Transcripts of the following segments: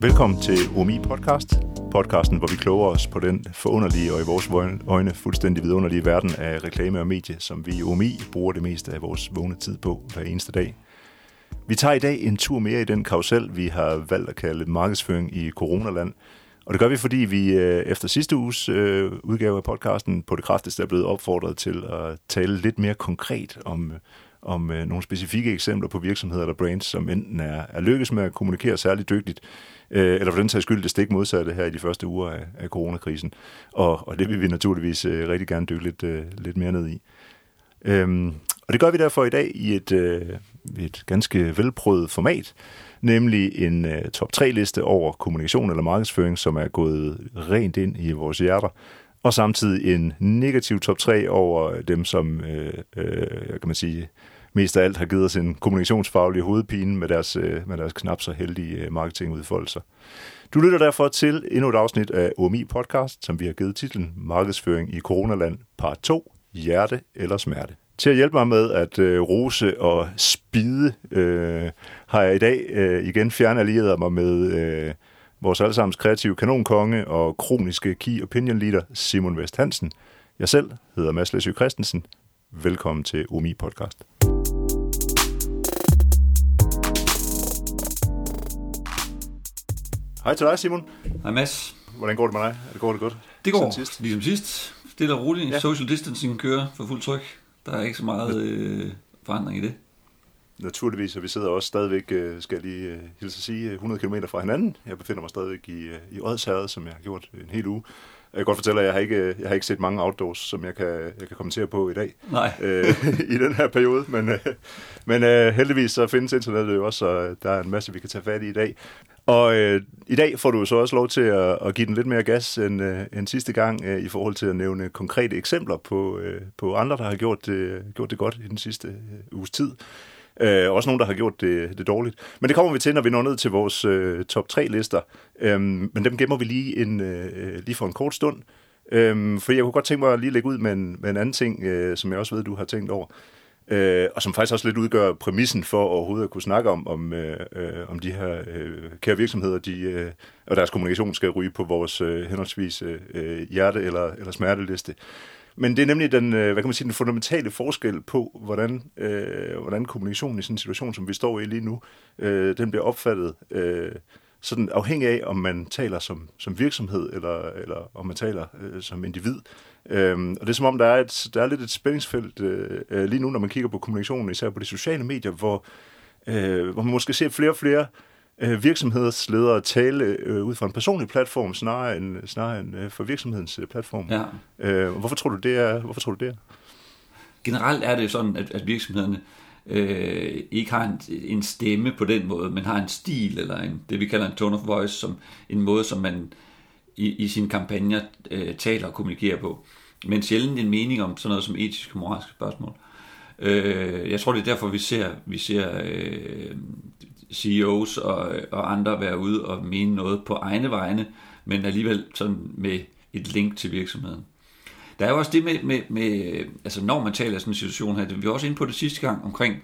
Velkommen til OMI Podcast. Podcasten, hvor vi kloger os på den forunderlige og i vores øjne fuldstændig vidunderlige verden af reklame og medie, som vi i OMI bruger det meste af vores vågne tid på hver eneste dag. Vi tager i dag en tur mere i den karusel, vi har valgt at kalde markedsføring i coronaland. Og det gør vi, fordi vi øh, efter sidste uges øh, udgave af podcasten på det kraftigste er blevet opfordret til at tale lidt mere konkret om om øh, nogle specifikke eksempler på virksomheder eller brands, som enten er, er lykkes med at kommunikere særligt dygtigt, øh, eller for den sags skyld det stik modsatte her i de første uger af, af coronakrisen. Og, og det vil vi naturligvis øh, rigtig gerne dykke lidt, øh, lidt mere ned i. Øhm, og det gør vi derfor i dag i et, øh, et ganske velprøvet format, nemlig en øh, top 3-liste over kommunikation eller markedsføring, som er gået rent ind i vores hjerter, og samtidig en negativ top 3 over dem, som øh, øh, kan man sige, mest af alt har givet os en kommunikationsfaglig hovedpine med deres, øh, med deres knap så heldige øh, marketingudfoldelser. Du lytter derfor til endnu et afsnit af OMI Podcast, som vi har givet titlen Markedsføring i Coronaland, part 2, Hjerte eller Smerte. Til at hjælpe mig med at øh, rose og spide, øh, har jeg i dag øh, igen fjernallieret mig med øh, vores allesammens kreative kanonkonge og kroniske key opinion leader Simon Vest Hansen. Jeg selv hedder Mads Læsø Christensen. Velkommen til OMI Podcast. Hej til dig, Simon. Hej Mads. Hvordan går det med dig? Er det går det godt? Det går sidst. ligesom sidst. Stille og roligt. Ja. Social distancing kører for fuld tryk. Der er ikke så meget øh, forandring i det. Naturligvis, og vi sidder også stadigvæk, øh, skal jeg lige øh, hilse at sige, 100 km fra hinanden. Jeg befinder mig stadigvæk i, øh, i Odsherred, som jeg har gjort en hel uge. Jeg kan godt fortælle, at jeg har ikke, jeg har ikke set mange outdoors, som jeg kan, jeg kan kommentere på i dag. Nej. Øh, I den her periode. Men, øh, men øh, heldigvis så findes internettet jo også, så der er en masse, vi kan tage fat i i dag. Og øh, i dag får du så også lov til at, at give den lidt mere gas end, øh, end sidste gang øh, i forhold til at nævne konkrete eksempler på, øh, på andre, der har gjort det, gjort det godt i den sidste øh, uges tid. Øh, også nogen, der har gjort det, det dårligt. Men det kommer vi til, når vi når ned til vores øh, top 3-lister. Øh, men dem gemmer vi lige, en, øh, lige for en kort stund. Øh, for jeg kunne godt tænke mig at lige lægge ud med en, med en anden ting, øh, som jeg også ved, du har tænkt over. Øh, og som faktisk også lidt udgør præmissen for overhovedet at kunne snakke om, om, øh, øh, om de her øh, kære virksomheder, de, øh, og deres kommunikation skal ryge på vores øh, henholdsvis øh, øh, hjerte- eller, eller smerteliste. Men det er nemlig den, øh, hvad kan man sige, den fundamentale forskel på, hvordan, øh, hvordan kommunikationen i sådan en situation, som vi står i lige nu, øh, den bliver opfattet øh, sådan afhængig af, om man taler som, som virksomhed, eller, eller om man taler øh, som individ. Øhm, og det er som om, der er, et, der er lidt et spændingsfelt øh, øh lige nu, når man kigger på kommunikationen, især på de sociale medier, hvor, øh, hvor man måske ser flere og flere øh, virksomhedsledere tale øh, ud fra en personlig platform, snarere end, snarere end øh, for virksomhedens øh, platform. Ja. Øh, hvorfor tror du det er? Hvorfor tror du det er? Generelt er det sådan, at, at virksomhederne øh, Øh, ikke har en, en stemme på den måde, men har en stil, eller en, det vi kalder en tone of voice, som en måde, som man i, i sine kampagner øh, taler og kommunikerer på. Men sjældent en mening om sådan noget som etiske og moralske spørgsmål. Øh, jeg tror, det er derfor, vi ser, vi ser øh, CEOs og, og andre være ude og mene noget på egne vegne, men alligevel sådan med et link til virksomheden. Der er jo også det med, med, med altså når man taler sådan en situation her, det vi var også inde på det sidste gang omkring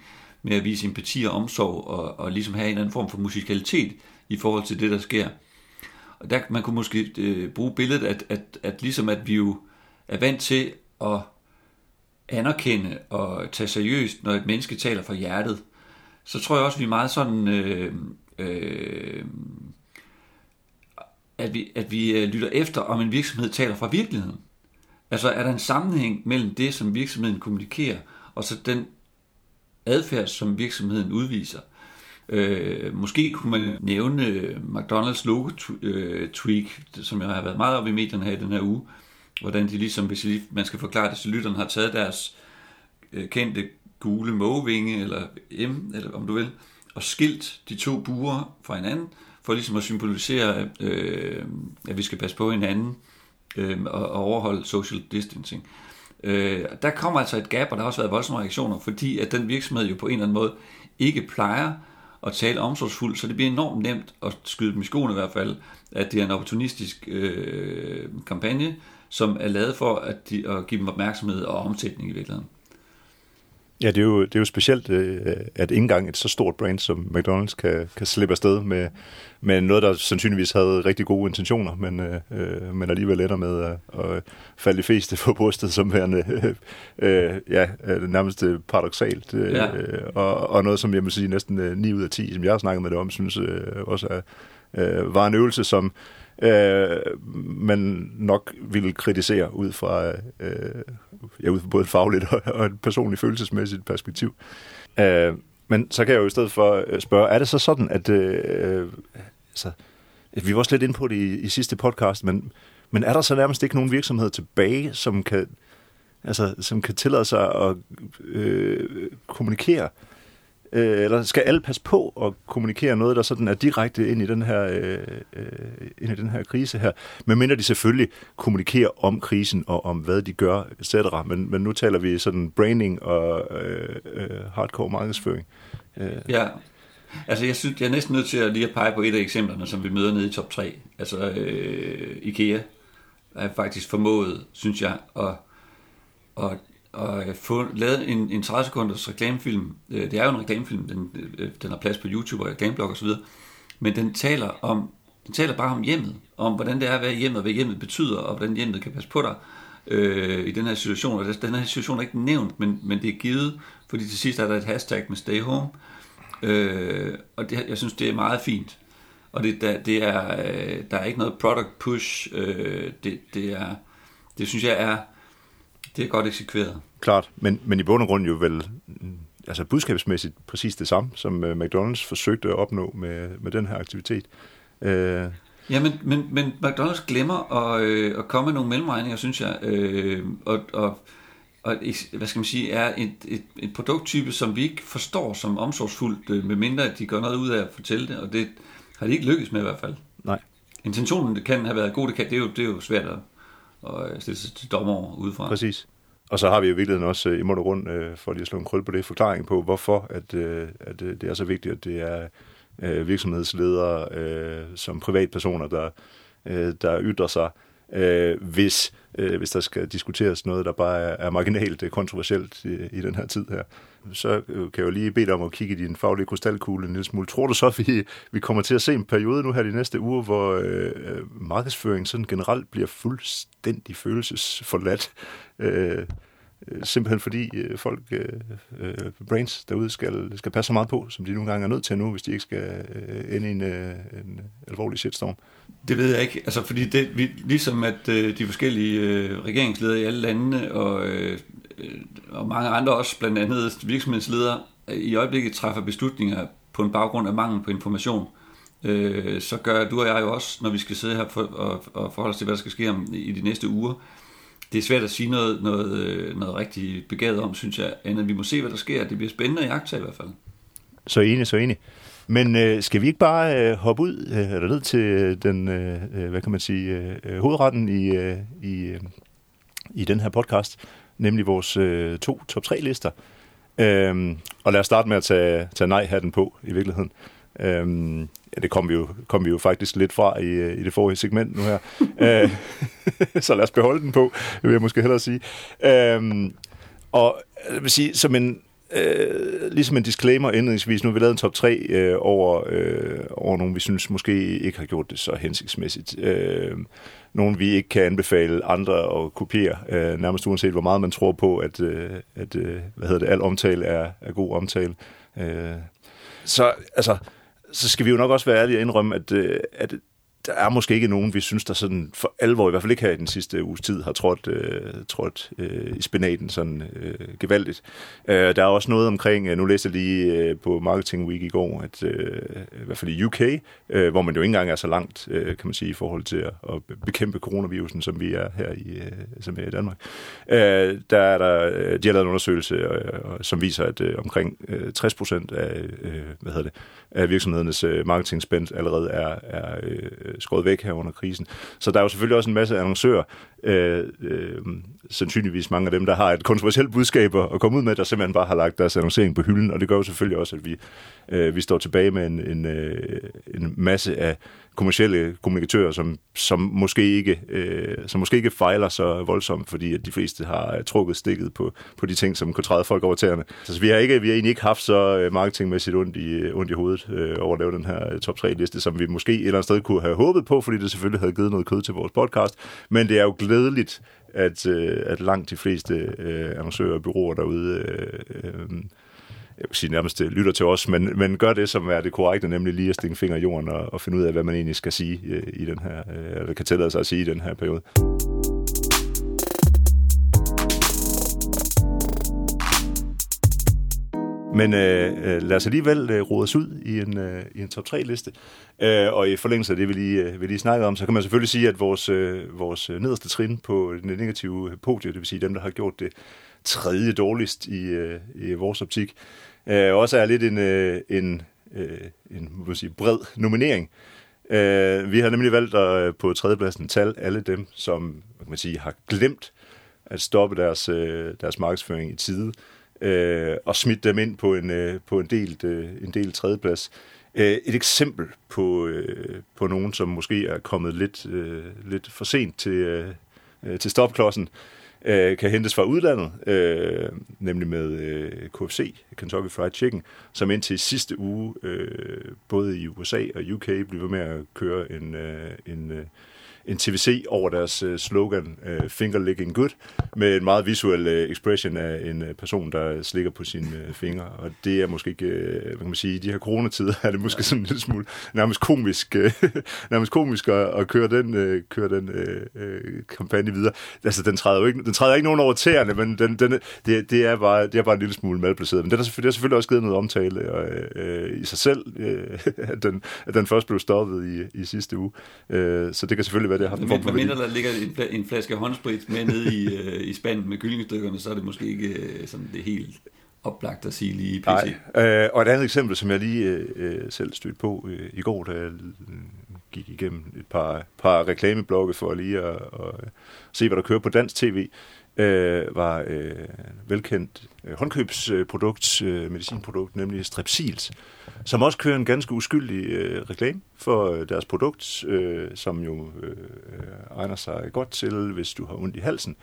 med at vise empati og omsorg og, og ligesom have en anden form for musikalitet i forhold til det, der sker. Og der man kunne måske øh, bruge billedet, at, at, at ligesom at vi jo er vant til at anerkende og tage seriøst, når et menneske taler fra hjertet, så tror jeg også, at vi er meget sådan, øh, øh, at vi, at vi øh, lytter efter, om en virksomhed taler fra virkeligheden. Altså er der en sammenhæng mellem det, som virksomheden kommunikerer, og så den adfærd, som virksomheden udviser. Øh, måske kunne man nævne øh, McDonald's logo-tweak, øh, som jeg har været meget op i medierne her i den her uge, hvordan de ligesom, hvis man skal forklare det til lytterne, har taget deres øh, kendte gule mågevinge, eller M, eller om du vil, og skilt de to buer fra hinanden, for ligesom at symbolisere, øh, at vi skal passe på hinanden øh, og, og overholde social distancing. Øh, der kommer altså et gap, og der har også været voldsomme reaktioner, fordi at den virksomhed jo på en eller anden måde ikke plejer at tale omsorgsfuldt, så det bliver enormt nemt at skyde dem i skoene i hvert fald, at det er en opportunistisk øh, kampagne, som er lavet for at, de, at give dem opmærksomhed og omsætning i virkeligheden. Ja, det er jo, det er jo specielt, øh, at ikke engang et så stort brand som McDonald's kan, kan slippe afsted med, med noget, der sandsynligvis havde rigtig gode intentioner, men, øh, øh men alligevel ender med at, at falde de fleste på brystet som værende øh, ja, nærmest paradoxalt. Øh, ja. og, og noget, som jeg må sige næsten 9 ud af 10, som jeg har snakket med det om, synes øh, også er, øh, var en øvelse, som øh, man nok ville kritisere ud fra, øh, ja, ud fra både et fagligt og, og et personligt følelsesmæssigt perspektiv. Øh, men så kan jeg jo i stedet for øh, spørge, er det så sådan, at øh, altså, vi var også lidt inde på det i, i sidste podcast, men, men er der så nærmest ikke nogen virksomhed tilbage, som kan, altså, som kan tillade sig at øh, kommunikere Øh, eller skal alle passe på at kommunikere noget, der sådan er direkte ind i den her, øh, øh, ind i den her krise her? Medmindre de selvfølgelig kommunikerer om krisen og om, hvad de gør, etc. Men, men nu taler vi sådan branding og øh, øh, hardcore markedsføring. Øh. Ja, Altså, jeg synes, jeg er næsten nødt til at lige at pege på et af eksemplerne, som vi møder nede i top 3. Altså, øh, IKEA er faktisk formået, synes jeg, at, at at øh, få lavet en, en 30 sekunders reklamefilm. Øh, det er jo en reklamefilm, den, øh, den har plads på YouTube og reklameblog osv., men den taler om den taler bare om hjemmet, om hvordan det er at være hjemmet, hvad hjemmet betyder, og hvordan hjemmet kan passe på dig øh, i den her situation. Og den her situation er ikke nævnt, men, men det er givet, fordi til sidst er der et hashtag med stay home, øh, og det, jeg synes, det er meget fint. Og det, der, det er, der er ikke noget product push, øh, det, det, er, det synes jeg er det er godt eksekveret. Klart, men, men i bund og grund jo vel altså budskabsmæssigt præcis det samme, som uh, McDonald's forsøgte at opnå med, med den her aktivitet. Uh, ja, men, men, men McDonald's glemmer at, øh, at komme med nogle mellemregninger, synes jeg, øh, og, og, og hvad skal man sige, er et, et, et produkttype, som vi ikke forstår som omsorgsfuldt, øh, medmindre at de gør noget ud af at fortælle det, og det har de ikke lykkes med i hvert fald. Nej. Intentionen det kan have været god, det, kan, det, er, jo, det er jo svært at, og øh, stille sig til dommer udefra. Præcis. Og så har vi jo i virkeligheden også øh, i mund og grund, øh, for lige at slå en krøl på det, forklaring på, hvorfor at, øh, at det er så vigtigt, at det er virksomhedsledere som privatpersoner, der, der ytrer sig, Øh, hvis øh, hvis der skal diskuteres noget, der bare er, er marginalt øh, kontroversielt i, i den her tid her. Så øh, kan jeg jo lige bede dig om at kigge i din faglige krystalkugle en lille smule. Tror du så, at vi, vi kommer til at se en periode nu her de næste uger, hvor øh, markedsføring sådan generelt bliver fuldstændig følelsesforladt? Øh, Øh, simpelthen fordi øh, folk, øh, øh, brains derude, skal, skal passe så meget på, som de nogle gange er nødt til nu, hvis de ikke skal øh, ende i en, øh, en alvorlig shitstorm. Det ved jeg ikke, altså fordi det, vi, ligesom at øh, de forskellige øh, regeringsledere i alle landene, og, øh, og mange andre også, blandt andet virksomhedsledere, i øjeblikket træffer beslutninger på en baggrund af mangel på information, øh, så gør du og jeg jo også, når vi skal sidde her for, og, og forholde os til, hvad der skal ske om, i de næste uger, det er svært at sige noget, noget, øh, noget rigtig begavet om, synes jeg, andet vi må se, hvad der sker. Det bliver spændende i jagte i hvert fald. Så enig, så enig. Men øh, skal vi ikke bare øh, hoppe ud øh, eller ned til den, øh, øh hvad kan man sige, øh, hovedretten i, øh, i, øh, i den her podcast, nemlig vores øh, to top 3 lister. Øh, og lad os starte med at tage, tage nej-hatten på i virkeligheden. Øhm, ja, det kom vi, jo, kom vi jo faktisk lidt fra i, øh, i det forrige segment nu her. øh, så lad os beholde den på, vil jeg måske hellere sige. Øhm, og jeg vil sige, som en, øh, ligesom en disclaimer indledningsvis, nu har vi lavet en top 3 øh, over, øh, over nogle, vi synes måske ikke har gjort det så hensigtsmæssigt. Øh, nogle, vi ikke kan anbefale andre at kopiere, øh, nærmest uanset hvor meget man tror på, at, øh, at øh, hvad hedder det, al omtale er, er god omtale. Øh, så altså, så skal vi jo nok også være ærlige og indrømme, at, øh, at der er måske ikke nogen, vi synes, der sådan for alvor, i hvert fald ikke her i den sidste uges tid, har trådt, øh, trådt øh, i spinaten sådan øh, gevaldigt. Øh, der er også noget omkring, øh, nu læste jeg lige øh, på Marketing Week i går, at øh, i hvert fald i UK, øh, hvor man jo ikke engang er så langt, øh, kan man sige, i forhold til at, at bekæmpe coronavirusen, som vi er her i, øh, som er i Danmark. Øh, der er der, øh, de har lavet en undersøgelse, øh, som viser, at øh, omkring øh, 60 procent af, øh, hvad hedder det, af virksomhedernes øh, allerede er, er øh, skåret væk her under krisen. Så der er jo selvfølgelig også en masse annoncører, øh, øh, sandsynligvis mange af dem, der har et kontroversielt budskab at komme ud med, der simpelthen bare har lagt deres annoncering på hylden, og det gør jo selvfølgelig også, at vi, øh, vi står tilbage med en, en, øh, en masse af kommercielle kommunikatører, som, som, måske ikke, øh, som måske ikke fejler så voldsomt, fordi at de fleste har øh, trukket stikket på, på de ting, som kunne træde folk over tæerne. Så vi har, ikke, vi har egentlig ikke haft så øh, marketingmæssigt ondt i, øh, ondt i hovedet øh, over at lave den her top 3-liste, som vi måske et eller andet sted kunne have håbet på, fordi det selvfølgelig havde givet noget kød til vores podcast. Men det er jo glædeligt, at, øh, at langt de fleste øh, annoncører og byråer derude øh, øh, jeg vil sige nærmest øh, lytter til os, men, men gør det, som er det korrekte, nemlig lige at stikke finger i jorden og, og finde ud af, hvad man egentlig skal sige øh, i den her, øh, eller kan tillade sig at sige i den her periode. Men øh, øh lad os alligevel øh, rode os ud i en, øh, i en top 3-liste. Øh, og i forlængelse af det, vi lige, øh, vi lige snakkede om, så kan man selvfølgelig sige, at vores, øh, vores øh, nederste trin på den negative podie, det vil sige dem, der har gjort det tredje dårligst i, øh, i vores optik, øh, også er lidt en, øh, en, øh, en må sige, bred nominering. Øh, vi har nemlig valgt at øh, på tredjepladsen tal alle dem, som man kan sige, har glemt at stoppe deres, øh, deres markedsføring i tide øh, og smidt dem ind på en, øh, på en delt, øh, en delt tredjeplads. Øh, et eksempel på, øh, på nogen, som måske er kommet lidt, øh, lidt for sent til, øh, øh til stopklodsen, øh, Øh, kan hentes fra udlandet, øh, nemlig med øh, KFC, Kentucky Fried Chicken, som indtil sidste uge, øh, både i USA og UK, blev med at køre en, øh, en øh, en TVC over deres uh, slogan uh, Finger Licking Good, med en meget visuel uh, expression af en uh, person, der slikker på sine uh, fingre. Og det er måske ikke, uh, hvad kan man sige, i de her coronatider er det måske sådan en lille smule nærmest komisk, uh, nærmest komisk at, at køre den, uh, køre den uh, uh, kampagne videre. Altså, den træder jo ikke, den træder ikke nogen over tæerne, men den, den, det, det, er bare, det er bare en lille smule malplaceret. Men det har selvfølgelig, også givet noget omtale og, uh, i sig selv, uh, at, den, at den først blev stoppet i, i sidste uge. Uh, så det kan selvfølgelig hvad det har haft en mindre der ligger en, en flaske håndsprit med nede i, øh, i spanden med kyllingestykkerne, så er det måske ikke øh, sådan det helt oplagt at sige lige PC. Nej, øh, og et andet eksempel, som jeg lige øh, øh selv stødte på øh, i går, da jeg gik igennem et par, par reklameblogge for lige at, at se, hvad der kører på dansk tv, øh, var øh, velkendt øh, håndkøbsprodukt, øh, medicinprodukt, nemlig Strepsils, som også kører en ganske uskyldig øh, reklame for øh, deres produkt, øh, som jo øh, egner sig godt til, hvis du har ondt i halsen.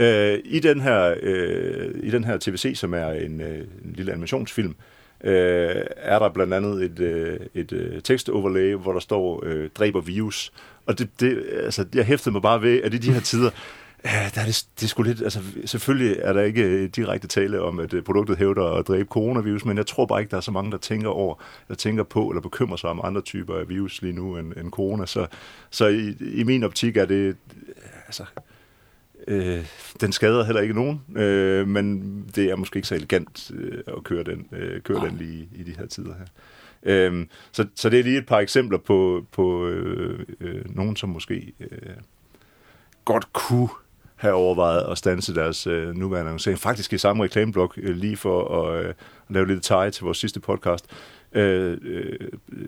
Øh, I den her, øh, i den her TVC, som er en, øh, en lille animationsfilm, øh, er der blandt andet et, øh, et øh, tekstoverlay, hvor der står øh, dræber virus. Og det, det, altså, jeg hæftede mig bare ved, at i de her tider, Ja, der er det, det er sgu lidt, altså selvfølgelig er der ikke øh, direkte tale om, at øh, produktet hævder at dræbe coronavirus, men jeg tror bare ikke, der er så mange, der tænker over, der tænker på eller bekymrer sig om andre typer af virus lige nu end, end corona. Så, så i, i min optik er det, altså, øh, den skader heller ikke nogen, øh, men det er måske ikke så elegant øh, at køre den, øh, køre den lige i de her tider her. Øh, så, så det er lige et par eksempler på, på øh, øh, nogen, som måske øh, godt kunne have overvejet at stanse deres øh, nuværende annoncering. Faktisk i samme reklameblok, øh, lige for at, øh, lave lidt tege til vores sidste podcast, øh, øh,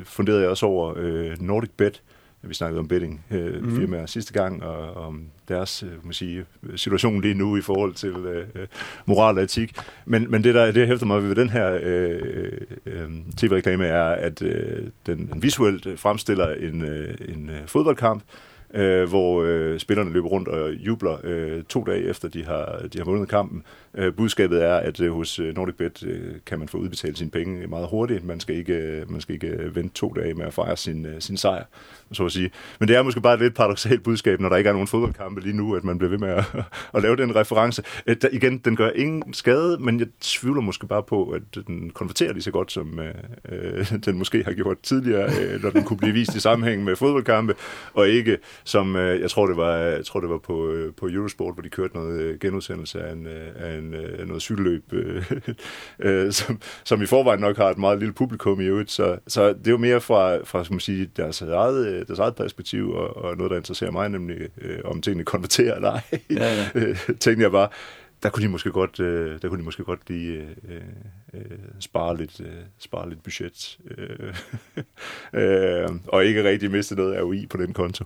funderede jeg også over øh, Nordic Bet, vi snakkede om betting øh, mm. firmaer sidste gang, og om deres øh, man sige, situation lige nu i forhold til øh, øh, moral og etik. Men, men det, der det hæfter mig ved den her øh, øh, tv-reklame, er, at øh, den, den visuelt fremstiller en, øh, en øh, fodboldkamp, øh, Øh, hvor øh, spillerne løber rundt og jubler øh, to dage efter, de har, de har vundet kampen. Øh, budskabet er, at øh, hos øh, NordicBet øh, kan man få udbetalt sine penge meget hurtigt. Man skal ikke, øh, man skal ikke øh, vente to dage med at fejre sin, øh, sin sejr, så at sige. Men det er måske bare et lidt paradoxalt budskab, når der ikke er nogen fodboldkampe lige nu, at man bliver ved med at, at lave den reference. Øh, der, igen, den gør ingen skade, men jeg tvivler måske bare på, at den konverterer lige så godt, som øh, øh, den måske har gjort tidligere, øh, når den kunne blive vist i sammenhæng med fodboldkampe, og ikke som, øh, jeg tror det var, jeg tror det var på, øh, på Eurosport, hvor de kørte noget genudsendelse af, en, øh, af en, øh, noget cykelløb, øh, øh, som, som i forvejen nok har et meget lille publikum i øvrigt. Så, så det er jo mere fra, fra skal man sige, deres, eget, øh, deres eget perspektiv, og, og noget, der interesserer mig, nemlig øh, om tingene konverterer eller ej. Ja, ja. Øh, tænkte jeg bare, der kunne de måske godt, øh, der kunne de måske godt lige øh, øh, spare lidt, øh, spare lidt budget, øh, øh, og ikke rigtig miste noget ROI på den konto.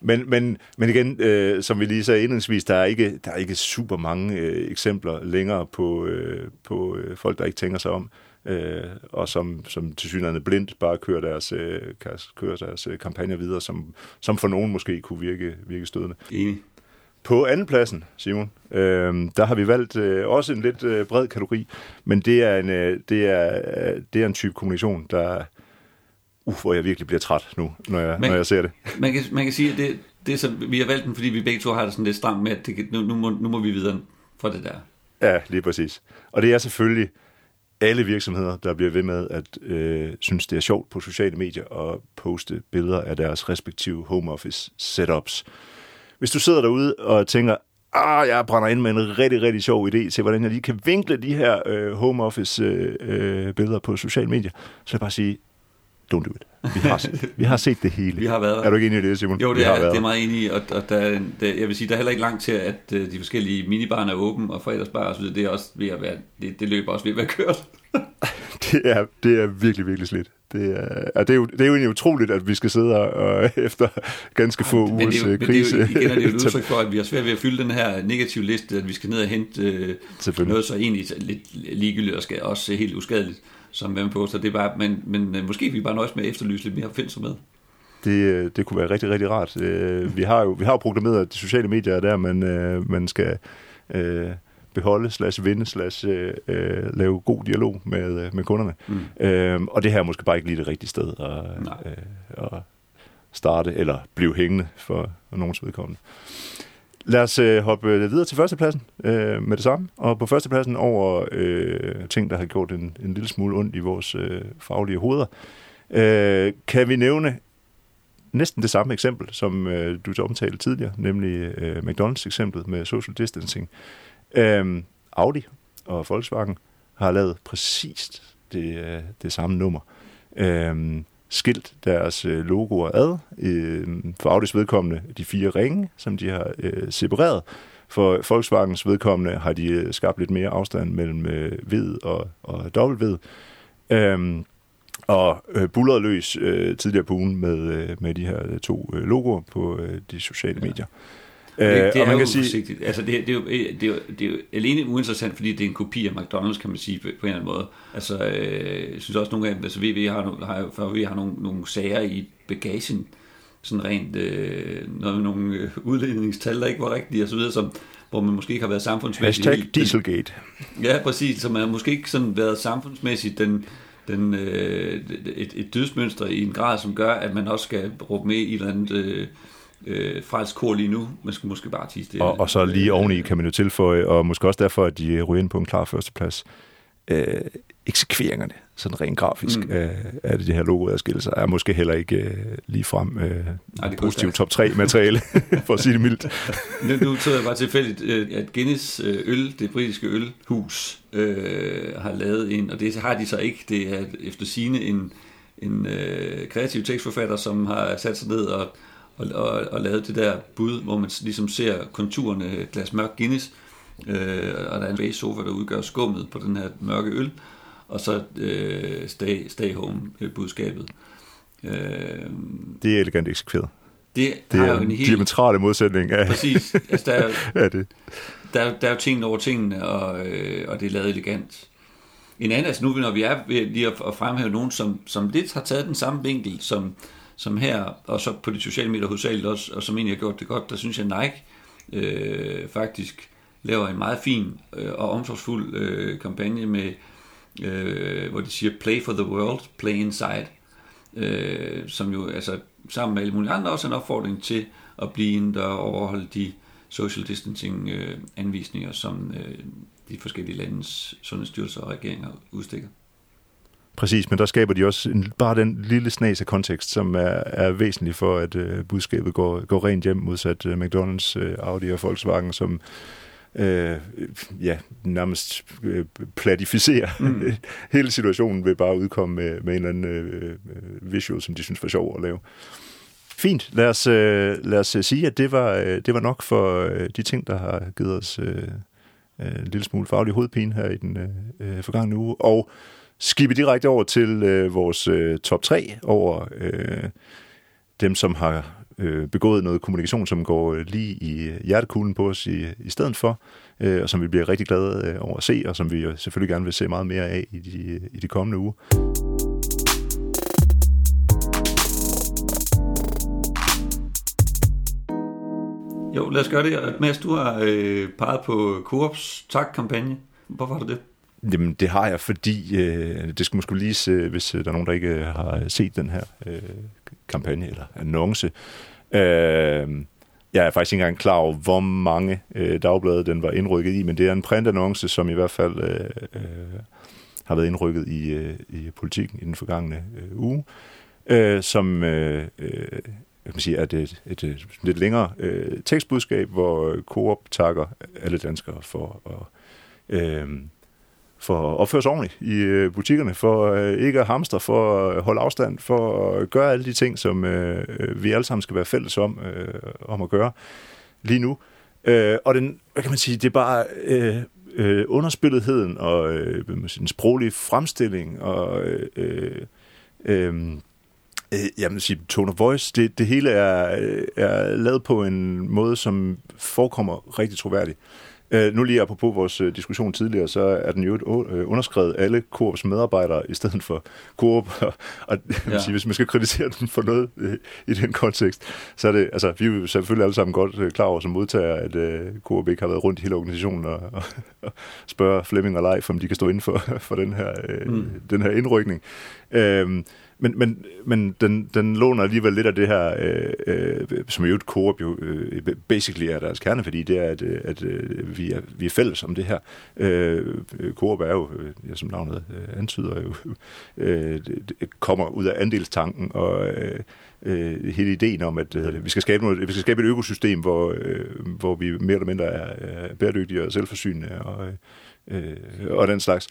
Men, men, men igen, øh, som vi lige sagde indledningsvis, der er ikke, der er ikke super mange øh, eksempler længere på, øh, på øh, folk, der ikke tænker sig om. øh, og som, som til synligheden blindt bare kører deres, øh, kører deres øh, kampagner videre, som, som for nogen måske kunne virke, virke stødende. Enig. På andenpladsen, Simon, øh, der har vi valgt øh, også en lidt øh, bred kategori, men det er en, øh, det er, øh, det er en type kommunikation, der uh, hvor jeg virkelig bliver træt nu, når jeg, Men- når jeg ser det. Man kan, man kan sige, at det, det er så, vi har valgt den, fordi vi begge to har det sådan lidt stramt med, at det, nu, nu, må, nu må vi videre fra det der. Ja, lige præcis. Og det er selvfølgelig alle virksomheder, der bliver ved med at øh, synes, det er sjovt på sociale medier at poste billeder af deres respektive home office setups. Hvis du sidder derude og tænker, ah, jeg brænder ind med en rigtig, rigtig sjov idé til, hvordan jeg lige kan vinkle de her øh, home office øh, øh, billeder på sociale medier, så vil jeg bare sige, don't do it. Vi har set, vi har set det hele. Vi har været der. Er du ikke enig i det, Simon? Jo, Vi det har er, været det er meget enig i, og, og der, er der, jeg vil sige, der er heller ikke langt til, at øh, de forskellige minibarne er åbne, og fredagsbar og så videre, det er også ved at være, det, det løber også ved at være kørt. det er, det er virkelig, virkelig slidt. Det er, og det, er jo, det er jo egentlig utroligt, at vi skal sidde og, efter ganske få men det ugers er jo, øh, men det er krise... jo, igen er det jo et udtryk for, at vi har svært ved at fylde den her negative liste, at vi skal ned og hente øh, noget så egentlig lidt ligegyldigt og skal også helt uskadeligt, som hvem på, så det er bare, men, men øh, måske er vi bare nøjes med at efterlyse lidt mere opfindsomhed. det, øh, det kunne være rigtig, rigtig rart. Vi har jo, vi har jo proklameret, at de sociale medier er der, man, man skal øh, beholde, slash vinde, slash øh, øh, lave god dialog med, øh, med kunderne. Mm. Øh, og det her er måske bare ikke lige det rigtige sted at, Nej. øh, at starte, eller blive hængende for nogens vedkommende. Lad os øh, hoppe videre til førstepladsen øh, med det samme. Og på førstepladsen over øh, ting, der har gjort en, en lille smule ondt i vores øh, faglige hoveder, øh, kan vi nævne næsten det samme eksempel, som øh, du omtalte tidligere, nemlig øh, McDonald's eksemplet med social distancing. Øh, Audi og Volkswagen har lavet præcis det, øh, det samme nummer. Øh, skilt deres øh, logoer ad. Øh, for Audis vedkommende de fire ringe, som de har øh, separeret. For Volkswagens vedkommende har de øh, skabt lidt mere afstand mellem øh, ved og, og dobbeltved. Øhm, og øh, bullerede løs øh, tidligere på ugen med, øh, med de her to øh, logoer på øh, de sociale Ja. medier. Øh, det, det og er man jo kan sige, forsigtigt. Altså, det, det, er jo, det, er jo, det er jo alene uinteressant, fordi det er en kopi af McDonald's, kan man sige på, på en eller anden måde. Altså, øh, jeg synes også nogle af dem, altså VW har, no- har, for VW har nogle, nogle sager i bagagen, sådan rent øh, noget nogle øh, udledningstal, der ikke var rigtige, og så videre, som, hvor man måske ikke har været samfundsmæssigt... hashtag Dieselgate. Ja, præcis. Så man har måske ikke sådan været samfundsmæssigt den, den, øh, et, et dødsmønster i en grad, som gør, at man også skal råbe med i et eller andet øh, øh, frelst kor lige nu. Man skal måske bare tige stille. Og, og så lige oveni kan man jo tilføje, og måske også derfor, at de ryger ind på en klar førsteplads, øh, eksekveringerne, sådan rent grafisk, Mm. mm. af, det her logoadskillelser, er måske heller ikke øh, lige frem øh, går positiv stærkt. top 3 materiale, for at sige det mildt. Nu, nu så jeg bare tilfældigt, øh, at Guinness øh, øl, det britiske ølhus, øh, har lavet en, og det har de så ikke. Det er efter sine en, en øh, kreativ tekstforfatter, som har sat sig ned og, og, og, og lavet det der bud, hvor man ligesom ser konturerne af et glas mørk Guinness, øh, og der er en base sofa, der udgør skummet på den her mørke øl, og så øh, stay, stay home øh, budskabet. Øh, Det er elegant eksekveret. det, Det er jo en en helt... diametrale modsætning af, Præcis. Altså, der, er af det. der, er- der er jo tingene over tingene, og, øh, og det er lavet elegant. En anden, altså nu når vi er ved lige at, at fremhæve nogen, som, som lidt har taget den samme vinkel, som, som her, og så på de sociale medier hovedsageligt også, og som egentlig har gjort det godt, der synes jeg Nike øh, faktisk laver en meget fin øh, og omsorgsfuld øh, kampagne med, øh, hvor de siger, play for the world, play inside, øh, som jo altså sammen med alle mulige andre også er en opfordring til at blive en, der overholde de social distancing øh, anvisninger, som øh, de forskellige landes sundhedsstyrelser og regeringer udstikker. Præcis, men der skaber de også en, bare den lille snas af kontekst, som er, er væsentlig for, at øh, budskabet går, går rent hjem, modsat øh, McDonald's, øh, Audi og Volkswagen, som øh, ja, nærmest øh, platificerer mm. hele situationen ved bare at udkomme med, med en eller anden øh, øh, visual, som de synes var sjov at lave. Fint. Lad os, øh, lad os øh, sige, at det var, øh, det var nok for øh, de ting, der har givet os øh, øh, en lille smule faglig hovedpine her i den øh, forgangne uge. Og skibe direkte over til øh, vores øh, top 3 over øh, dem, som har øh, begået noget kommunikation, som går øh, lige i hjertekuglen på os i, i stedet for, øh, og som vi bliver rigtig glade øh, over at se, og som vi jo selvfølgelig gerne vil se meget mere af i de, i de kommende uger. Jo, lad os gøre det. Mads, du har øh, peget på Coops tak-kampagne. Hvorfor har du det? Jamen, det har jeg, fordi øh, det skal måske lige se, hvis øh, der er nogen, der ikke øh, har set den her øh, kampagne eller annonce. Øh, jeg er faktisk ikke engang klar over, hvor mange øh, dagblade den var indrykket i, men det er en printannonce, som i hvert fald øh, øh, har været indrykket i, øh, i politikken i den forgangne øh, uge, øh, som øh, øh, jeg kan sige, er det et, et, et lidt længere øh, tekstbudskab, hvor Coop takker alle danskere for at, øh, for at opføre sig ordentligt i øh, butikkerne, for øh, ikke at hamstre, for at holde afstand, for at gøre alle de ting, som øh, vi alle sammen skal være fælles om, øh, om at gøre lige nu. Øh, og den, hvad kan man sige, det er bare øh, øh, underspilletheden og øh, den sproglige fremstilling og øh, øh, øh, øh jamen, sige, tone of voice, det, det hele er, øh, er lavet på en måde, som forekommer rigtig troværdigt. Øh, nu lige apropos vores øh, diskussion tidligere, så er den jo øh, underskrevet alle Coops medarbejdere i stedet for Coop. Og, og ja. sige, hvis man skal kritisere den for noget øh, i den kontekst, så er det, altså, vi er jo selvfølgelig alle sammen godt øh, klar over som modtager, at øh, Coop ikke har været rundt i hele organisationen og, og, og spørge Flemming og Leif, om de kan stå inden for, for den, her, øh, mm. den her indrykning. Øh, men, men, men den, den låner alligevel lidt af det her, øh, øh, som jo et Coop jo øh, øh, basically er deres kerne, fordi det er, at, øh, at øh, vi, er, vi er fælles om det her. Øh, Coop er jo, øh, ja, som navnet øh, antyder, jo, øh, det kommer ud af andelstanken, og øh, øh, hele ideen om, at øh, vi, skal skabe noget, vi skal skabe et økosystem, hvor, øh, hvor vi mere eller mindre er, er bæredygtige og selvforsynende og, øh, øh og den slags.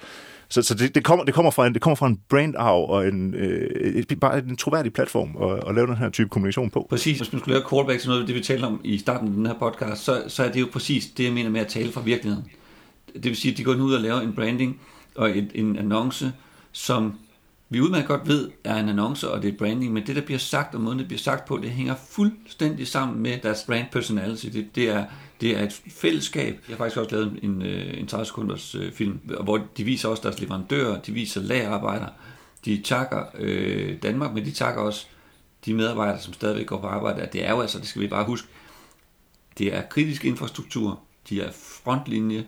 Så, så det, det, kommer, det, kommer fra en, det kommer fra en brandarv og en, øh, bare en troværdig platform at, at lave den her type kommunikation på. Præcis. Hvis man skulle lave callback til noget af det, vi talte om i starten af den her podcast, så, så er det jo præcis det, jeg mener med at tale fra virkeligheden. Det vil sige, at de går ud og laver en branding og et, en annonce, som vi udmærket godt ved, er en annonce, og det er branding, men det, der bliver sagt, og måden, det bliver sagt på, det hænger fuldstændig sammen med deres brand personality. Det, det, er, det er et fællesskab. Jeg har faktisk også lavet en, øh, en 30 sekunders øh, film, hvor de viser også deres leverandører, de viser lagerarbejdere, de takker øh, Danmark, men de takker også de medarbejdere, som stadigvæk går på arbejde. Det er jo altså, det skal vi bare huske, det er kritisk infrastruktur, de er frontlinje,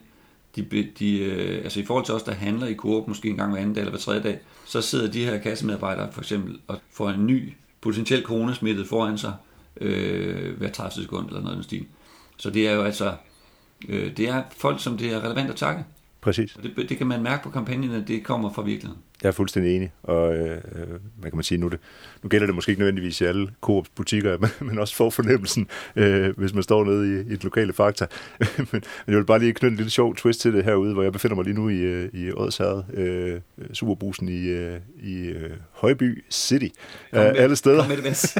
de, de, øh, altså i forhold til os, der handler i Coop måske en gang hver anden dag eller hver tredje dag, så sidder de her kassemedarbejdere for eksempel og får en ny potentiel coronasmittet foran sig øh, hver 30 sekund eller noget i den stil. Så det er jo altså, øh, det er folk, som det er relevant at takke. Præcis. Det, det kan man mærke på kampagnen, at det kommer fra virkeligheden. Jeg er fuldstændig enig, og øh, hvad kan man sige, nu, det, nu gælder det måske ikke nødvendigvis i alle Coops butikker, men, også for fornemmelsen, øh, hvis man står nede i, i et lokale fakta. men, men jeg vil bare lige knytte en lille sjov twist til det herude, hvor jeg befinder mig lige nu i, øh, i Odsherred, øh, Superbrusen i, øh, i øh, Højby City, kom med, alle steder. Kom med det,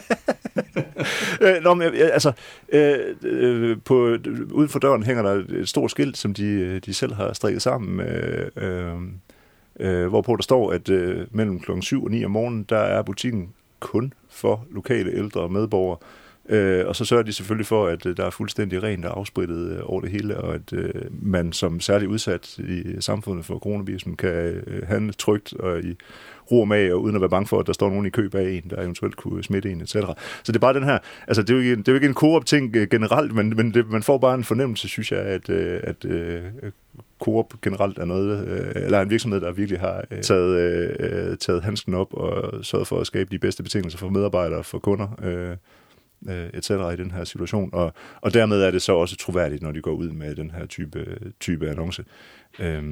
øh, Nå, men, altså, øh, øh, på, uden for døren hænger der et stort skilt, som de, de selv har strikket sammen. Øh, øh, øh, hvorpå der står, at øh, mellem klokken 7 og 9 om morgenen, der er butikken kun for lokale ældre medborgere. Øh, og så sørger de selvfølgelig for, at øh, der er fuldstændig rent og afsprittet øh, over det hele, og at øh, man som særligt udsat i samfundet for coronavirusen kan øh, handle trygt og i ro med, og uden at være bange for, at der står nogen i kø bag en, der eventuelt kunne smitte en, etc. Så det er bare den her, altså det er jo ikke, det er jo ikke en koop ting øh, generelt, men, men det, man får bare en fornemmelse, synes jeg, at, øh, at, at Coop generelt er noget, øh, eller en virksomhed, der virkelig har øh, taget, øh, taget handsken op og sørget for at skabe de bedste betingelser for medarbejdere, for kunder, øh, etc. i den her situation. Og, og dermed er det så også troværdigt, når de går ud med den her type, type annonce. Øh,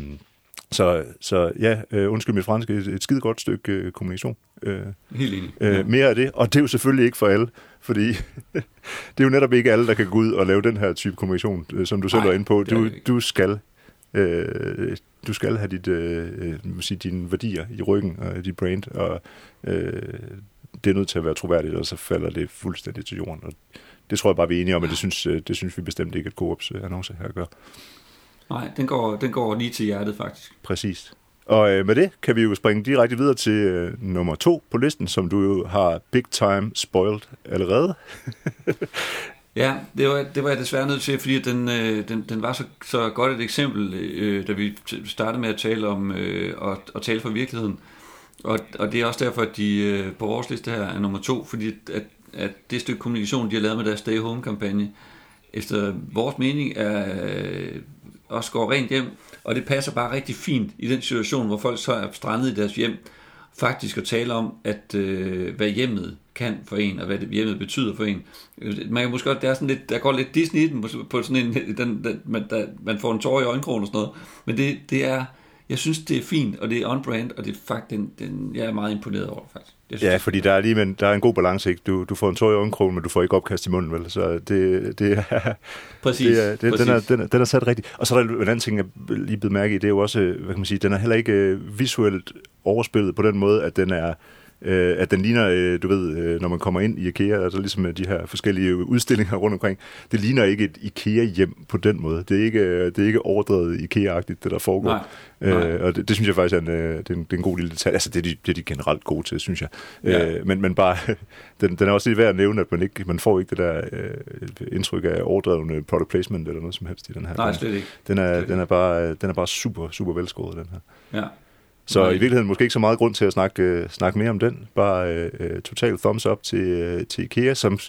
så, så ja, øh, undskyld mit franske, et, et skide godt stykke øh, kommunikation. Øh, Helt enig. Øh, ja. Mere af det, og det er jo selvfølgelig ikke for alle, fordi det er jo netop ikke alle, der kan gå ud og lave den her type kommunikation, øh, som du selv er inde på. Du, du skal Øh, du skal have dit, øh sige, dine værdier i ryggen og dit brand, og øh, det er nødt til at være troværdigt, og så falder det fuldstændig til jorden. Og det tror jeg bare, vi er enige om, og det synes, øh, det synes vi bestemt ikke, at Coops annonce her gør. Nej, den går, den går lige til hjertet faktisk. Præcis. Og øh, med det kan vi jo springe direkte videre til øh, nummer to på listen, som du jo har big time spoiled allerede. Ja, det var, det var jeg desværre nødt til, fordi den, øh, den, den var så, så godt et eksempel, øh, da vi startede med at tale om øh, at, at tale for virkeligheden. Og, og det er også derfor, at de øh, på vores liste her er nummer to, fordi at, at det stykke kommunikation, de har lavet med deres Stay Home-kampagne, efter vores mening er øh, også går rent hjem, og det passer bare rigtig fint i den situation, hvor folk så er strandet i deres hjem, faktisk at tale om, at øh, hvad hjemmet kan for en, og hvad det hjemmet betyder for en. Man kan måske godt, der, er sådan lidt, der går lidt Disney i den, på sådan en, den, den, man, der, man får en tår i øjenkrogen og sådan noget, men det, det er, jeg synes, det er fint, og det er on-brand, og det er faktisk, den, den, jeg er meget imponeret over, faktisk. Jeg synes, ja, fordi der er lige men der er en god balance, ikke? Du, du får en tår i øjenkrogen, men du får ikke opkast i munden, vel? Så det, det er... Præcis. Det er, det, præcis. Den, er, den, er, den er sat rigtigt. Og så er der en anden ting, jeg lige blevet mærke i, det er jo også, hvad kan man sige, den er heller ikke øh, visuelt overspillet på den måde, at den er øh, at den ligner, øh, du ved, øh, når man kommer ind i IKEA, altså ligesom de her forskellige udstillinger rundt omkring, det ligner ikke et IKEA-hjem på den måde. Det er ikke, øh, det er ikke overdrevet IKEA-agtigt, det der foregår. Nej. Nej. Øh, og det, det synes jeg faktisk er en, øh, det er en, det er en god lille detalje. Altså, det er, de, det er de generelt gode til, synes jeg. Ja. Øh, men, men bare, den, den er også lige værd at nævne, at man, ikke, man får ikke det der øh, indtryk af overdrevne product placement eller noget som helst i den her. Nej, slet ikke. Den er, den er, bare, den er bare super, super velskåret, den her. Ja. Så Nej. i virkeligheden måske ikke så meget grund til at snakke, øh, snakke mere om den. Bare øh, total thumbs up til, øh, til IKEA, som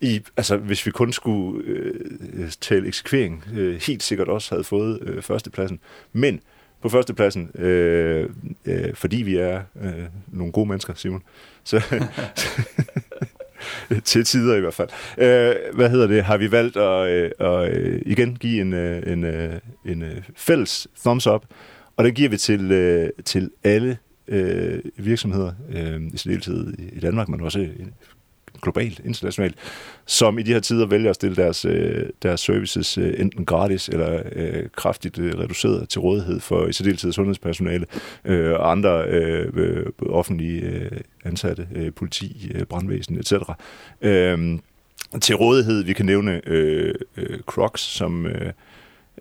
i, altså, hvis vi kun skulle øh, tale eksekvering, øh, helt sikkert også havde fået øh, førstepladsen. Men på førstepladsen, øh, øh, fordi vi er øh, nogle gode mennesker, Simon, så, til tider i hvert fald. Øh, hvad hedder det? Har vi valgt at, øh, at øh, igen give en, øh, en, øh, en øh, fælles thumbs up og det giver vi til, øh, til alle øh, virksomheder, øh, i særdeleshed i Danmark, men også øh, globalt, internationalt, som i de her tider vælger at stille deres, øh, deres services øh, enten gratis eller øh, kraftigt øh, reduceret til rådighed for i særdeleshed sundhedspersonale øh, og andre øh, øh, offentlige øh, ansatte, øh, politi, øh, brandvæsen etc. Øh, til rådighed, vi kan nævne øh, øh, Crocs, som øh,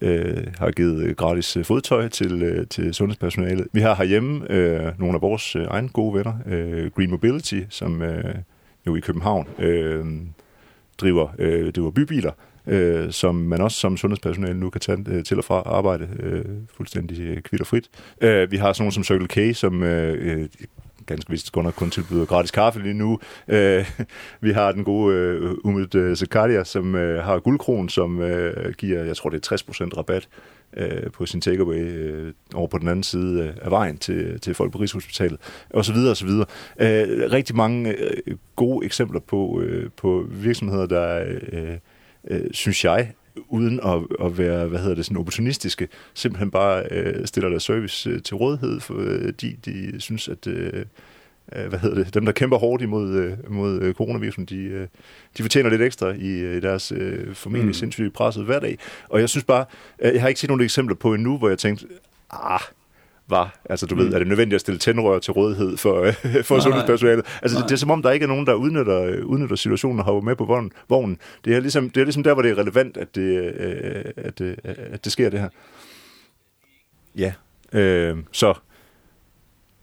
øh, har givet øh, gratis øh, fodtøj til, øh, til sundhedspersonalet. Vi har herhjemme øh, nogle af vores øh, egne gode venner, øh, Green Mobility, som øh, jo i København øh, driver, øh, driver bybiler, øh, som man også som sundhedspersonale nu kan tage øh, til og fra arbejde øh, fuldstændig øh, kvitterfrit. Øh, vi har sådan nogle som Circle K, som øh, øh ganske vist kunder kun tilbyder gratis kaffe lige nu. Øh, vi har den gode øh, Umid øh, Zakaria, som øh, har guldkron, som øh, giver, jeg tror det er 60% rabat øh, på sin takeaway øh, over på den anden side øh, af vejen til, til folk på Rigshospitalet, og så videre og så videre. Øh, rigtig mange øh, gode eksempler på, øh, på virksomheder, der, øh, øh, synes jeg, uden at, at være, hvad hedder det, sådan opportunistiske, simpelthen bare øh, stiller deres service øh, til rådighed, fordi de synes, at øh, hvad hedder det, dem, der kæmper hårdt imod, øh, mod øh, coronavirusen, de, øh, de fortjener lidt ekstra i, i deres øh, formentlig mm. sindssygt presset hverdag. Og jeg synes bare, jeg har ikke set nogle eksempler på endnu, hvor jeg tænkte, ah, var. Altså, du mm. ved, er det nødvendigt at stille tændrør til rådighed for, for sundhedspersonalet? Altså, det, det, er som om, der ikke er nogen, der udnytter, udnytter situationen og hopper med på vognen. vognen. Det, er ligesom, det er ligesom der, hvor det er relevant, at det, øh, at, det, at det sker, det her. Ja, øh, så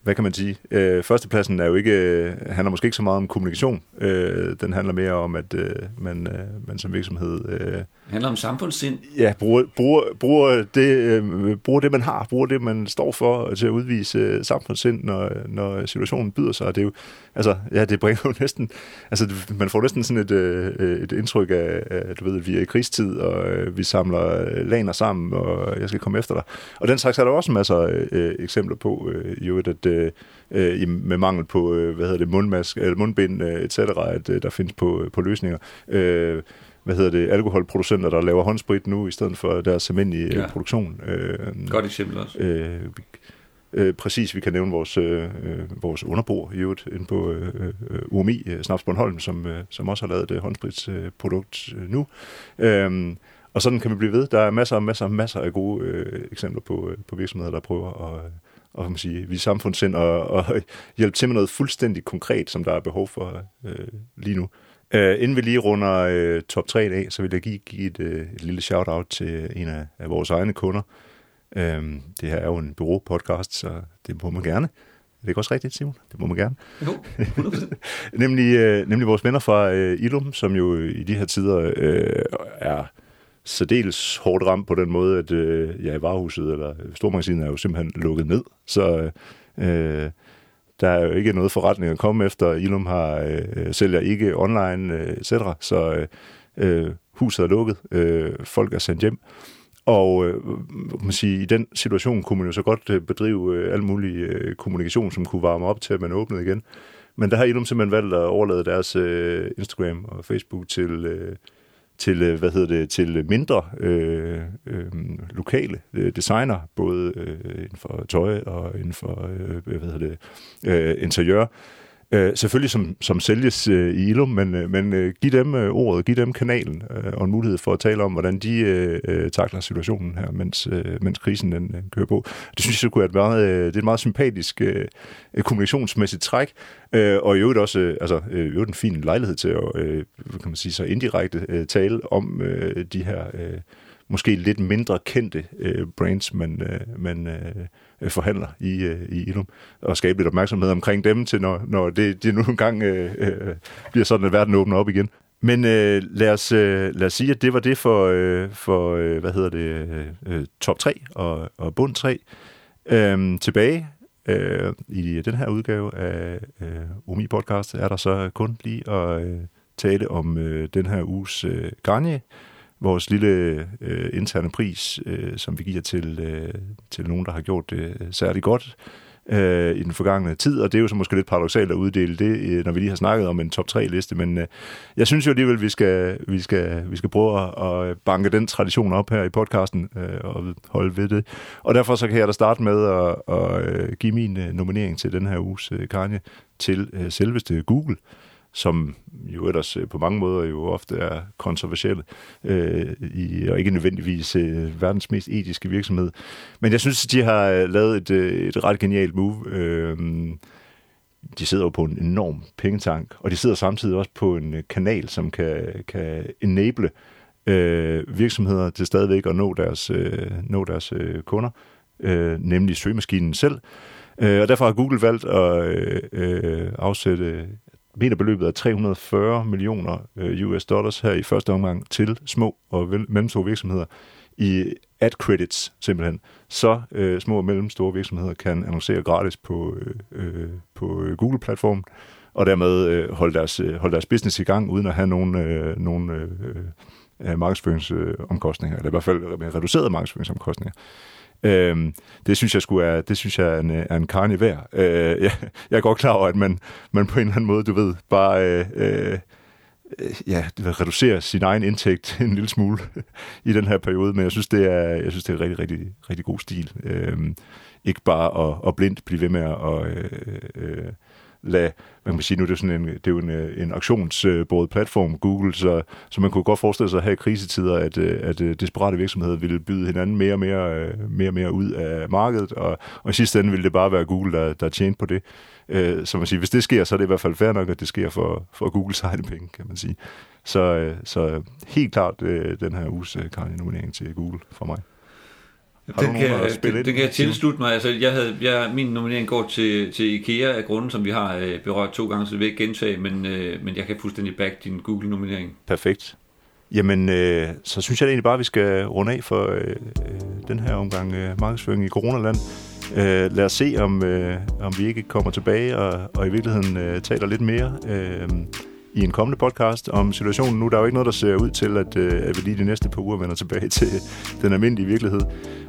hvad kan man sige? Øh, førstepladsen er jo ikke, øh, handler måske ikke så meget om kommunikation. Øh, den handler mere om, at øh, man, øh, man som virksomhed... Øh, det handler om samfundssind. Ja, bruger, bruger, bruger, det, øh, bruger det, man har, bruger det, man står for til at udvise øh, samfundssind, når, når situationen byder sig. Det er jo, altså, ja, det bringer jo næsten... Altså, man får næsten sådan et, øh, et indtryk af, at du ved, at vi er i krigstid, og øh, vi samler laner sammen, og jeg skal komme efter dig. Og den slags er der også masser af øh, eksempler på, øh, jo, at øh, øh, med mangel på øh, hvad hedder det, mundmask, eller mundbind, øh, etc., at øh, der findes på, på løsninger. Øh, hvad hedder det, alkoholproducenter, der laver håndsprit nu, i stedet for deres almindelige ja. produktion. Øh, Godt eksempel også. Øh, Øh, præcis, vi kan nævne vores, øh, øh, vores underbord i øvrigt inde på øh, øh UMI, øh, Snaps Bornholm, som, øh, som også har lavet det håndspritsprodukt øh, nu. Øh, og sådan kan vi blive ved. Der er masser og masser, masser af gode øh, eksempler på, øh, på virksomheder, der prøver at, og man sige, vi samfundssind og, og hjælpe til med noget fuldstændig konkret, som der er behov for øh, lige nu. Uh, inden vi lige runder øh, top 3 af, så vil jeg give, give et, øh, et lille shout-out til en af, af vores egne kunder, Øhm, det her er jo en bureau-podcast, så det må man gerne. Det er ikke også rigtigt, Simon? Det må man gerne. Jo, 100%. nemlig, øh, nemlig vores venner fra øh, Ilum, som jo i de her tider øh, er særdeles hårdt ramt på den måde, at øh, ja, varehuset eller stormagasinet er jo simpelthen lukket ned. Så øh, der er jo ikke noget forretning at komme efter. Ilum har øh, sælger ikke online, øh, etc. Så øh, huset er lukket. Øh, folk er sendt hjem. Og øh, man sige, i den situation kunne man jo så godt øh, bedrive øh, al mulig øh, kommunikation, som kunne varme op til, at man åbnede igen. Men der har Ilum simpelthen valgt at overlade deres øh, Instagram og Facebook til, øh, til, øh, hvad hedder det, til mindre øh, øh, lokale øh, designer, både øh, inden for tøj og inden for øh, hvad hedder det, øh, interiør. Øh, selvfølgelig som, som sælges øh, i Ilum, men, øh, men øh, giv dem øh, ordet, giv dem kanalen øh, og en mulighed for at tale om, hvordan de øh, øh takler situationen her, mens, øh, mens krisen den, øh, kører på. Det synes jeg kunne være et meget, øh, det er et meget sympatisk øh, kommunikationsmæssigt træk, øh, og i øvrigt også øh, altså, øh, i øvrigt en fin lejlighed til at øh, kan man sige, så indirekte øh, tale om øh, de her øh, måske lidt mindre kendte øh, brands, man, øh, man øh, Øh, forhandler i, øh, i Ilum, og skabe lidt opmærksomhed omkring dem, til når, når det, det nu engang øh, øh, bliver sådan, at verden åbner op igen. Men øh, lad, os, øh, lad os sige, at det var det for, øh, for øh, hvad hedder det, øh, øh top 3 og, og bund 3. Øh, tilbage øh, i den her udgave af øh, OMI Podcast er der så kun lige at øh, tale om øh, den her uges øh, Garnier, vores lille øh, interne pris, øh, som vi giver til, øh, til nogen, der har gjort det øh, særlig godt øh, i den forgangne tid, og det er jo så måske lidt paradoxalt at uddele det, øh, når vi lige har snakket om en top 3-liste, men øh, jeg synes jo alligevel, vi skal, vi skal, vi skal prøve at, at banke den tradition op her i podcasten øh, og holde ved det. Og derfor så kan jeg da starte med at, at, øh, give min øh, nominering til den her uges øh, Kanye til øh, selveste Google som jo ellers øh, på mange måder jo ofte er kontroversielle, øh, i, og ikke nødvendigvis øh, verdens mest etiske virksomhed. Men jeg synes, de har øh, lavet et, øh, et ret genialt move. Øh, de sidder jo på en enorm pengetank, og de sidder samtidig også på en kanal, som kan, kan enable øh, virksomheder til stadigvæk at nå deres, øh, nå deres øh, kunder, øh, nemlig søgemaskinen selv. Øh, og derfor har Google valgt at øh, øh, afsætte mener beløbet er 340 millioner øh, US dollars her i første omgang til små og mellemstore virksomheder i ad credits simpelthen, så øh, små og mellemstore virksomheder kan annoncere gratis på, øh, øh på øh, Google-platformen, og dermed øh, holde, deres, øh, holde deres business i gang, uden at have nogen, øh, nogen øh, øh, markedsføringsomkostninger, eller i hvert fald reducerede markedsføringsomkostninger. Øhm, det synes jeg skulle er, det synes jeg er en, øh, er en karne værd. Øh, jeg, jeg er godt klar over, at man, man på en eller anden måde, du ved, bare øh, øh, ja, reducerer sin egen indtægt en lille smule i den her periode, men jeg synes, det er, jeg synes, det er rigtig, rigtig, rigtig god stil. Øhm, ikke bare at, at blindt blive ved med at øh, øh, lade, man kan sige, nu er det, sådan en, det er jo en, øh, en auktionsbåret platform, Google, så, så man kunne godt forestille sig her i krisetider, at, øh, at øh, desperate virksomheder ville byde hinanden mere og mere, mere, og mere ud af markedet, og, og i sidste ende ville det bare være Google, der, der tjente på det. Så man siger, hvis det sker, så er det i hvert fald fair nok, at det sker for, for Googles egne penge, kan man sige. Så, så helt klart den her uges nominering til Google for mig. Har den, kan, det, det kan jeg tilslutte mig. Altså, jeg havde, jeg, min nominering går til, til IKEA af grunden, som vi har øh, berørt to gange, så det vil ikke gentage, men, øh, men jeg kan fuldstændig back din Google-nominering. Perfekt. Jamen, øh, så synes jeg egentlig bare, at vi skal runde af for øh, den her omgang øh, markedsføring i coronaland. Øh, lad os se, om, øh, om vi ikke kommer tilbage og, og i virkeligheden øh, taler lidt mere. Øh, i en kommende podcast om situationen nu. Der er jo ikke noget, der ser ud til, at, øh, at vi lige de næste par uger vender tilbage til den almindelige virkelighed.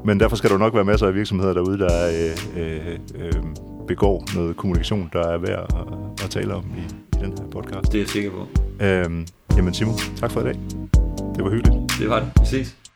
Men derfor skal der nok være masser af virksomheder derude, der øh, øh, øh, begår noget kommunikation, der er værd at, at tale om i, i den her podcast. Det er jeg sikker på. Øhm, jamen Simon, tak for i dag. Det var hyggeligt. Det var det. Vi ses.